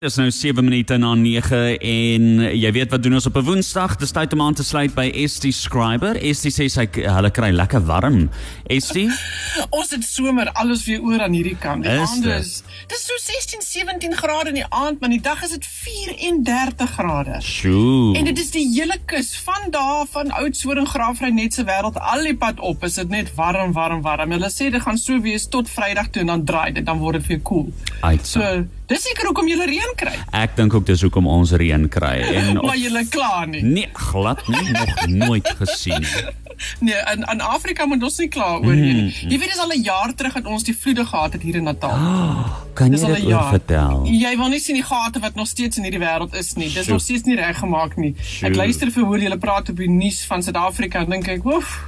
Dis nou 7 minute na 9 en jy weet wat doen ons op 'n Woensdag? Dis tyd om aan te sluit by ST Scriber. ST sê sy hulle kry lekker warm. ST? ons het somer alles weer oor aan hierdie kant. Die aande is dis so 16, 17 grade in die aand, maar die dag is dit 34 grade. Sjoe. En dit is die hele kus van daar van Oudtshoorn Graafry net se wêreld al die pad op. Is dit net warm, warm, warm. Hulle sê dit gaan so wees tot Vrydag toe en dan draai dit, dan word dit weer koel. Cool. So Dis seker hoekom jy reën kry. Ek dink ook dis hoekom ons reën kry en Maar jy kla nie. Nee, glad nie, nog nooit gesien. Nee, in in Afrika moet ons nie kla oor hier nie. Mm. Jy weet dis al 'n jaar terug dat ons die vloede gehad het hier in Natal. Oh, kan jy dit vertel? Jy wil nie sien die gate wat nog steeds in hierdie wêreld is nie. Dis nog steeds nie reggemaak nie. Ek luister vir hoe julle praat op die nuus van Suid-Afrika en dink ek, "Woef."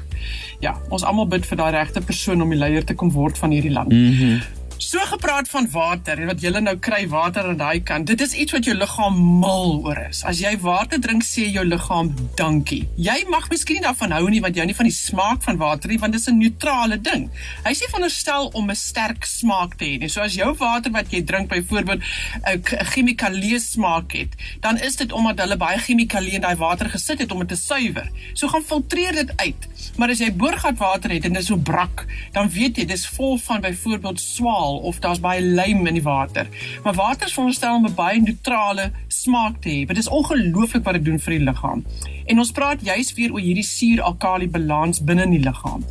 Ja, ons almal bid vir daai regte persoon om die leier te kom word van hierdie land. Mm So gepraat van water en wat jy nou kry water aan daai kant. Dit is iets wat jou liggaam mal oor is. As jy water drink, sê jou liggaam dankie. Jy mag miskien nie daarvan hou nie want jy nie van die smaak van water nie want dit is 'n neutrale ding. Hy sê veronderstel om 'n sterk smaak te hê. So as jou water wat jy drink byvoorbeeld 'n chemikalie smaak het, dan is dit omdat hulle baie chemikalie in daai water gesit het om dit te suiwer. So gaan filtreer dit uit. Maar as jy boorgatwater het en dit is so brak, dan weet jy dis vol van byvoorbeeld swaal sal of daar's baie lijm in die water. Maar water is veronderstel om 'n baie neutrale smaak te hê. Dit is ongelooflik wat dit doen vir die liggaam. En ons praat juis weer oor hierdie suur-alkali balans binne in die liggaam.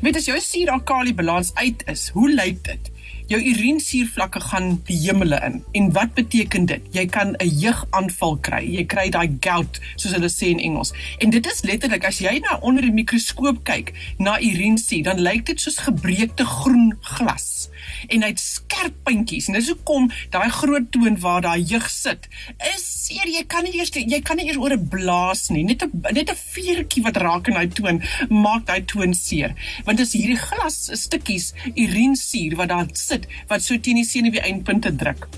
Jy weet as jou suur-alkali balans uit is, hoe lyk dit? jou urinesuurvlakke gaan die hemele in. En wat beteken dit? Jy kan 'n jeugaanval kry. Jy kry daai gout, soos hulle sê in Engels. En dit is letterlik as jy na onder die mikroskoop kyk na urinesuur, dan lyk dit soos gebreekte groen glas. En hy't skerp puntjies. En dis hoekom daai groot toon waar daai jeug sit, is seer. Jy kan nie eers jy kan nie eers oor 'n blaas nie. Net 'n net 'n vuurtjie wat raak in daai toon maak daai toon seer. Want as hierdie glas stukkies urinesuur wat daar sit wat so teen die senuwee eindpunte druk.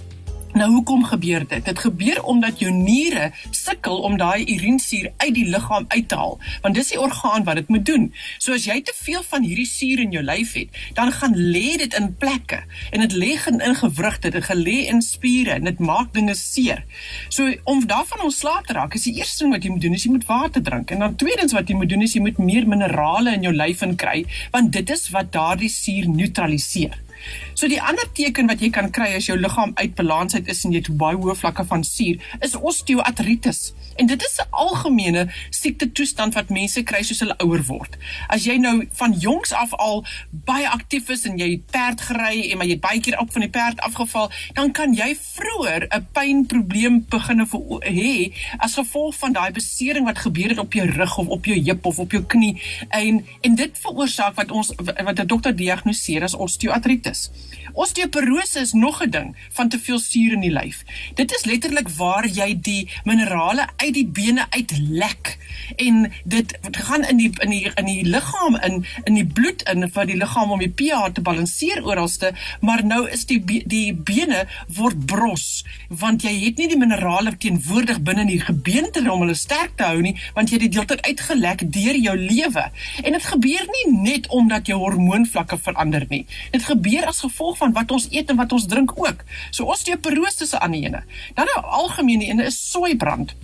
Nou hoekom gebeur dit? Dit gebeur omdat jou niere sukkel om daai urinesuur uit die liggaam uit te haal, want dis die orgaan wat dit moet doen. So as jy te veel van hierdie suur in jou lyf het, dan gaan lê dit in plekke en dit lê in gewrigte, dit gelê in spiere en dit maak dinge seer. So om daarvan ontslae te raak, is die eerste ding wat jy moet doen is jy moet water drink en dan tweedens wat jy moet doen is jy moet meer minerale in jou lyf inkry, want dit is wat daardie suur neutraliseer. So die ander teken wat jy kan kry as jou liggaam uit balans uit is en jy het baie hoë vlakke van suur, is osteoartritis. En dit is 'n algemene siekte toestand wat mense kry soos hulle ouer word. As jy nou van jongs af al baie aktief is en jy perd gery en maar jy het baie keer op van die perd afgeval, dan kan jy vroeër 'n pynprobleem begine hê as gevolg van daai besering wat gebeur het op jou rug of op jou heup of op jou knie en en dit veroorsaak wat ons wat 'n dokter diagnoseer as osteoartritis is. Osteoporose is nog 'n ding van te veel suur in die lyf. Dit is letterlik waar jy die minerale uit die bene uitlek en dit gaan in die in die in die liggaam in in die bloed in vir die liggaam om die pH te balanseer oralste, maar nou is die die bene word bros want jy het nie die minerale teenwoordig binne in die gebeente om hulle sterk te hou nie, want jy het dit deeltyd uitgelek deur jou lewe. En dit gebeur nie net omdat jou hormoonvlakke verander nie. Dit gebeur gebeur as gevolg van wat ons eet en wat ons drink ook. So osteoporose is 'n ander ene. Dan 'n algemene ene is soeibrand.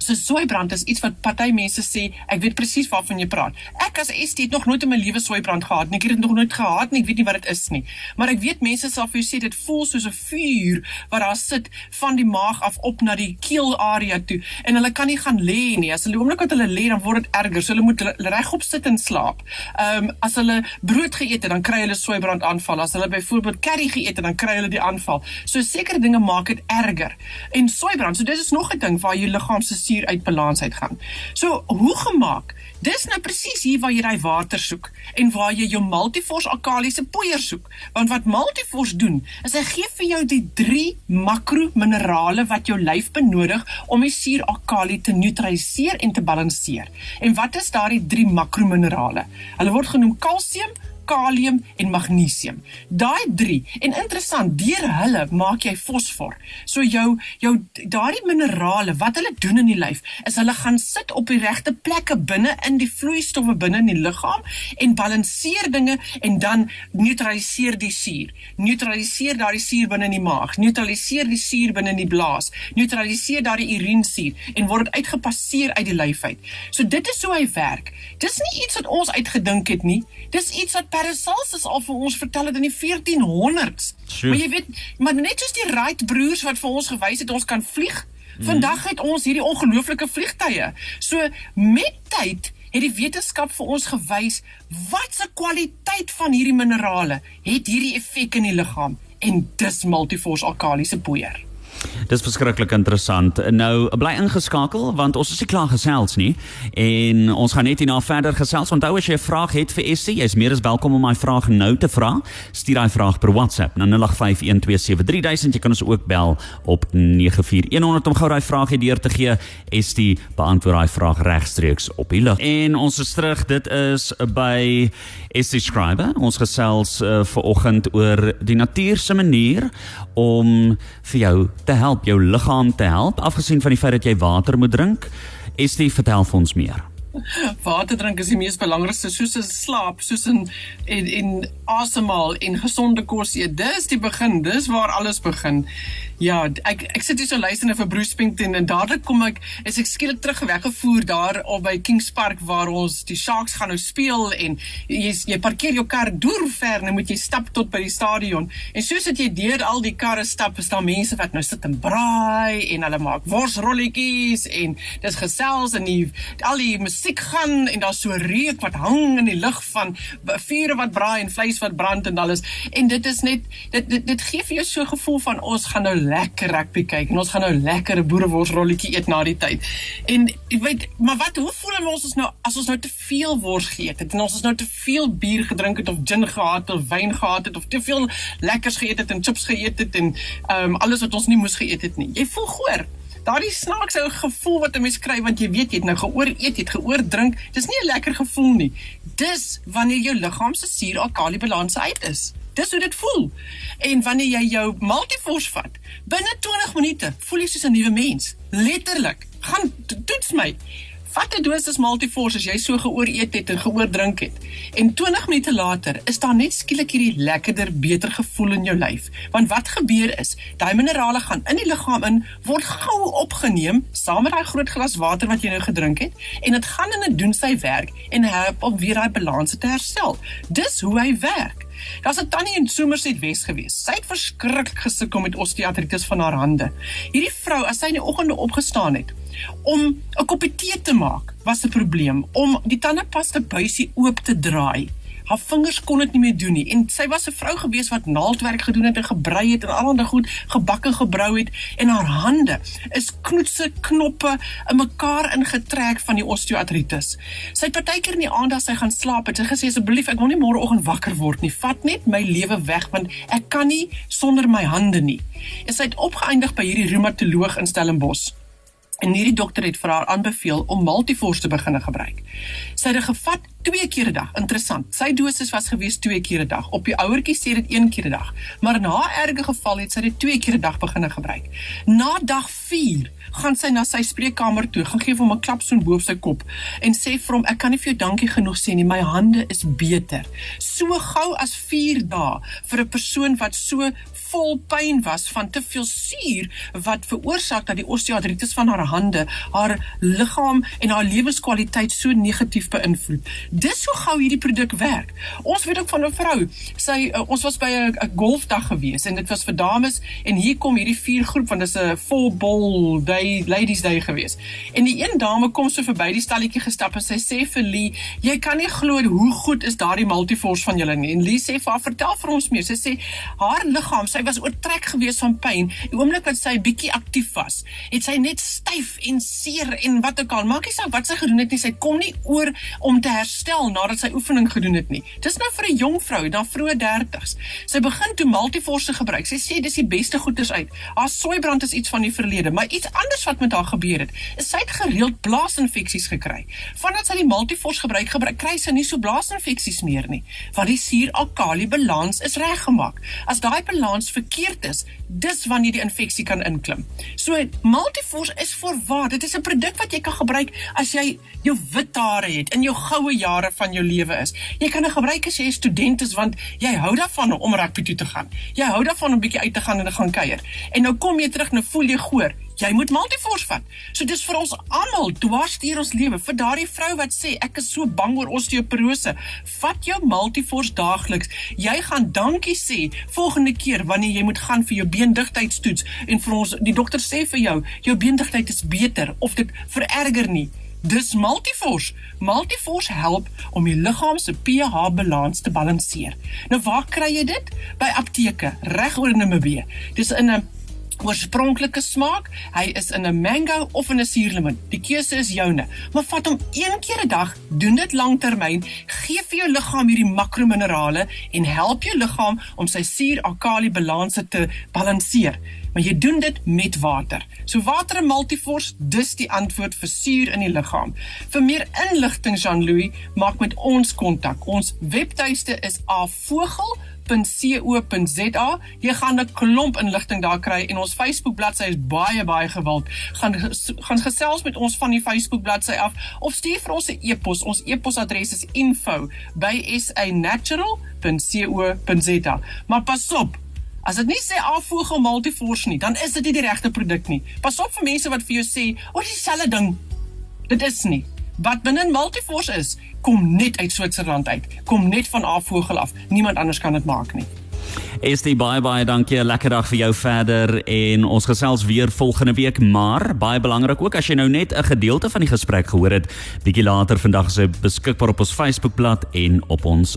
So soeibrand is iets wat party mense sê, ek weet presies waarvan jy praat. Ek as ST het nog nooit in my lewe soeibrand gehad nie. Ek het dit nog nooit gehad nie. Ek weet nie wat dit is nie. Maar ek weet mense sal vir jou sê dit voel soos 'n vuur wat daar sit van die maag af op na die keel area toe en hulle kan nie gaan lê nie. As hulle oomblik wat hulle lê, dan word dit erger. So hulle moet regop sit en slaap. Ehm um, as hulle brood geëet het, dan kry hulle soeibrand aanval. As hulle byvoorbeeld curry geëet het, dan kry hulle die aanval. So sekere dinge maak dit erger. En soeibrand, so dis is nog 'n ding waar jou liggaam se suur uit balans uit gaan. So, hoe gemaak? Dis nou presies hier waar jy daai water soek en waar jy jou Multivors alkalisiese poeier soek. Want wat Multivors doen, is hy gee vir jou die 3 makrominerale wat jou lyf benodig om die suur alkali te neutraliseer en te balanseer. En wat is daardie 3 makrominerale? Hulle word genoem kalsium, kalium en magnesium. Daai 3 en interessant, deur hulle maak jy fosfor. So jou jou daardie minerale wat hulle doen in die lyf is hulle gaan sit op die regte plekke binne in die vloeistowwe binne in die liggaam en balanseer dinge en dan neutraliseer die suur. Neutraliseer daardie suur binne in die maag, neutraliseer die suur binne in die blaas, neutraliseer daardie urinesuur en word uitgepasseer uit die lyf uit. So dit is hoe hy werk. Dis nie iets wat ons uitgedink het nie. Dis iets wat Paracelsus al vir ons vertel het in die 1400s. Sure. Maar jy weet, maar net soos die Wright broers wat vir ons gewys het ons kan vlieg, vandag het ons hierdie ongelooflike vliegtye. So met tyd het die wetenskap vir ons gewys wat se kwaliteit van hierdie minerale het hierdie effek in die liggaam en dis multivors alkalisiese poeier. Dis verskriklik interessant. Nou bly ingeskakel want ons is nie klaar gesels nie en ons gaan net hierna verder gesels. Onthou as jy 'n vraag het vir Essie, jy's meer as welkom om my vraag nou te vra. Stuur daai vraag per WhatsApp na 0851273000. Jy kan ons ook bel op 94100 om gou daai vraag hier deur te gee. Essie beantwoord daai vraag regstreeks op die lug. En ons is terug. Dit is by Essie Scriber. Ons gesels uh, ver oggend oor die natuur se manier om vir jou te help, jou liggaam te help, afgesien van die feit dat jy water moet drink. Estie, vertel vir ons meer. Water drink is die mees belangrikste soos 'n slaap, soos 'n en en asemhaal en gesonde kos eet. Dis die begin, dis waar alles begin. Ja, ek ek sit hier so luister vir Bruce Springsteen en dadelik kom ek is ek skielik terug weggevoer daar op by Kings Park waar ons die Sharks gaan nou speel en jy jy parkeer jou kar deur ver nou moet jy stap tot by die stadion. En soos dit jy deur al die karre stap, is daar mense wat nou sit en braai en hulle maak worsrolletjies en dis gesels en die al die musiek gaan en daar's so reuk wat hang in die lug van vure wat braai en vleis wat brand en alles. En dit is net dit dit, dit gee vir jou so 'n gevoel van ons gaan nou lekker rugby kyk en ons gaan nou lekker 'n boereworsrolletjie eet na die tyd. En ek weet, maar wat hoe voel ons ons nou as ons nou te veel wors geëet het en ons is nou te veel bier gedrink het of gin gehad het of wyn gehad het of te veel lekkers geëet het en chips geëet het en ehm um, alles wat ons nie moes geëet het nie. Jy voel goor daardie snaakse gevoel wat 'n mens kry want jy weet jy het nou geoor eet, jy het geoor drink. Dis nie 'n lekker gevoel nie. Dis wanneer jou liggaam se suur-alkali balans uit is. Dis hoe dit voel. En wanneer jy jou multivors vat, binne 20 minute voel jy soos 'n nuwe mens. Letterlik. Gaan toets my. Vat 'n dosis multivors as jy so geoor eet het en geoor drink het. En 20 minute later is daar net skielik hierdie lekkerder, beter gevoel in jou lyf. Want wat gebeur is, daai minerale gaan in die liggaam in, word gou opgeneem saam met daai groot glas water wat jy nou gedrink het en dit gaan in 'n doen sy werk en help om weer daai balans te herstel. Dis hoe hy werk. Daar's 'n tannie in Somerset Wes gewees. Sy het verskriklik gesukkel met osteoartritis van haar hande. Hierdie vrou, as sy in die oggende opgestaan het om 'n koppie tee te maak, was 'n probleem om die tandepasta buisie oop te draai haar vingers kon dit nie meer doen nie en sy was 'n vrou gewees wat naaldwerk gedoen het en gebrei het en allerlei goed gebakke gebrou het en haar hande is knoetse knoppe in mekaar ingetrek van die osteoartritis. Sy het partykeer in die aand as sy gaan slaap het sy gesê asseblief ek wil nie môreoggend wakker word nie. Vat net my lewe weg want ek kan nie sonder my hande nie. En sy het opgeëindig by hierdie reumatoloog in Stellenbosch. En hierdie dokter het vir haar aanbeveel om Multivors te begin gebruik. Sy het dit gevat 2 keer 'n dag. Interessant. Sy dosis was gewees 2 keer 'n dag. Op die ouertjie sê dit 1 keer 'n dag. Maar in haar erge geval het sy dit 2 keer 'n dag begin gebruik. Na dag 4 gaan sy na sy spreekkamer toe, gaan gee hom 'n klap so bo op sy kop en sê vir hom ek kan nie vir jou dankie genoeg sê nie, my hande is beter. So gou as 4 dae vir 'n persoon wat so vol pyn was van te veel suur wat veroorsaak dat die osteoartritis van haar hande haar liggaam en haar lewenskwaliteit so negatief beïnvloed. Dis hoe gou hierdie produk werk. Ons weet ook van 'n vrou. Sy uh, ons was by 'n golfdag gewees en dit was vir dames en hier kom hierdie vier groep want dit is 'n full ball day ladies day gewees. En die een dame kom so verby die stalletjie gestap en sy sê vir Lee, "Jy kan nie glo hoe goed is daardie multivors van julle nie." En Lee sê haar, "Vertel vir ons meer." Sy sê haar liggaam, sy was oortrek gewees van pyn. Die oomblik wat sy bietjie aktief was, het sy net styf en seer en wat ook al. Maak nie saak wat sy gedoen het nie, sy kom nie oor om te herstel nadat sy oefening gedoen het nie. Dis nou vir 'n jong vrou, dan vroeë 30s. Sy begin toe Multiforce gebruik. Sy sê dis die beste goeders uit. Haar soeibrand is iets van die verlede, maar iets anders wat met haar gebeur het, is sy het gereeld blaasinfeksies gekry. Vandat sy die Multiforce gebruik, gebruik kry sy nie so blaasinfeksies meer nie, want die suur-alkali balans is reggemaak. As daai balans verkeerd is, dis wanneer die infeksie kan inklim. So Multiforce is voorwaar. Dit is 'n produk wat jy kan gebruik as jy jou wit hare het in jou goue jare van jou lewe is. Jy kan dit gebruik as jy 'n student is want jy hou daarvan om rugby toe te gaan. Jy hou daarvan om 'n bietjie uit te gaan en te gaan kuier. En nou kom jy terug nou voel jy goor. Jy moet Multiforce vat. So dis vir ons almal dwars deur ons lewe. Vir daardie vrou wat sê ek is so bang oor osteoporose, vat jou Multiforce daagliks. Jy gaan dankie sê volgende keer wanneer jy moet gaan vir jou beendigtheidstoets en vir ons die dokter sê vir jou jou beendigtheid is beter of dit vererger nie. Dis Multiforce. Multiforce help om die liggaam se pH balans te balanseer. Nou waar kry jy dit? By apteke reg oor Namibië. Dis in 'n oorspronklike smaak. Hy is in 'n mango of in 'n suurlemoen. Die keuse is joune. Maar vat hom een keer 'n dag, doen dit lanktermyn, gee vir jou liggaam hierdie makrominerale en help jou liggaam om sy suur-alkali balanse te balanseer. Maar jy doen dit met water. So water en Multiforce, dis die antwoord vir suur in die liggaam. Vir meer inligting Jean-Louis, maak met ons kontak. Ons webtuiste is avogel www.co.za. Jy gaan 'n klomp inligting daar kry en ons Facebook bladsy is baie baie gewild. Gaan gaan gesels met ons van die Facebook bladsy af of stuur vir ons 'n e-pos. Ons e-posadres is info@sanatural.co.za. Maar pas op. As dit nie sê afvoegel multiforce nie, dan is dit nie die regte produk nie. Pas op vir mense wat vir jou sê, "O, dis dieselfde ding." Dit is nie wat binne Multiforce is, kom net uit Switserland uit. Kom net van Afvogel af. Niemand anders kan dit maak nie. Is die bye bye dankie lekker dag vir jou verder en ons gesels weer volgende week maar baie belangrik ook as jy nou net 'n gedeelte van die gesprek gehoor het bietjie later vandag is hy beskikbaar op ons Facebookblad en op ons